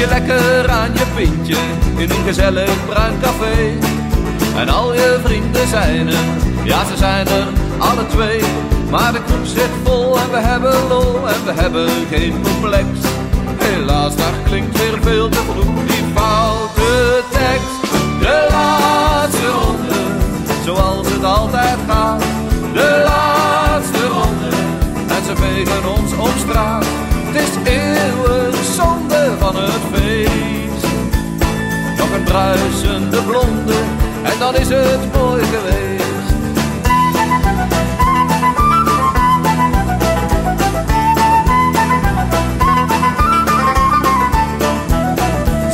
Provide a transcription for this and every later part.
je lekker aan je pintje in een gezellig bruin café. En al je vrienden zijn er, ja ze zijn er alle twee. Maar de groep zit vol en we hebben lol en we hebben geen complex. Helaas, daar klinkt weer veel te vroeg die fout. Bruisende blonde, en dan is het mooi geweest.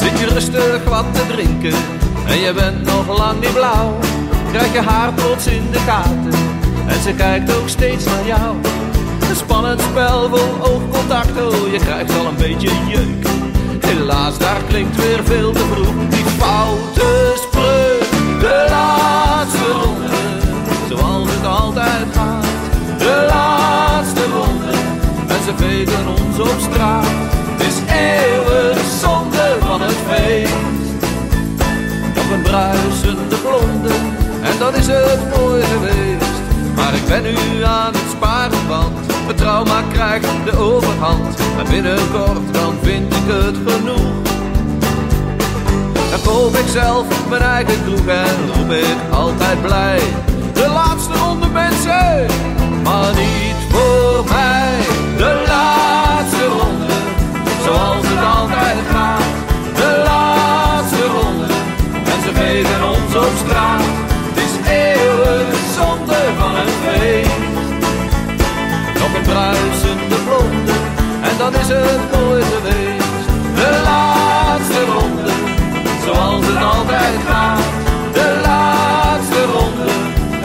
Zit je rustig wat te drinken en je bent nog lang niet blauw, krijg je haar plots in de gaten en ze kijkt ook steeds naar jou. Een spannend spel vol oogcontact, oh je krijgt al een beetje jeuk. Helaas, daar klinkt weer veel te vroeg foute spreuk. De laatste ronde, zoals het altijd gaat. De laatste ronde, en ze vegen ons op straat. Het is eeuwig zonde van het feest. Nog een bruisende blonde, en dan is het mooi geweest. Maar ik ben nu aan het sparen, want het trauma krijgt de overhand. En binnenkort dan vind ik het genoeg. Koop ik zelf mijn eigen kroeg en roep ik altijd blij. De laatste ronde mensen, zoals het altijd gaat. De laatste ronde,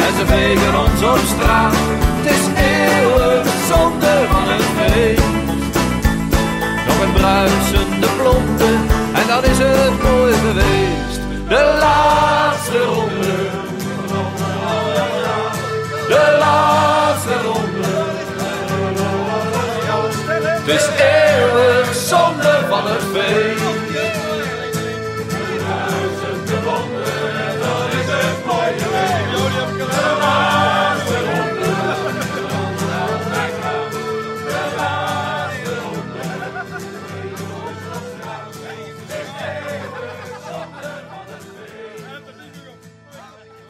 en ze vegen ons op straat. Het is eeuwig zonde van het feest. Nog een bruisende blonde, en dan is het mooi geweest. De laatste ronde. De laatste ronde. Het is eeuwig zonde van het feest.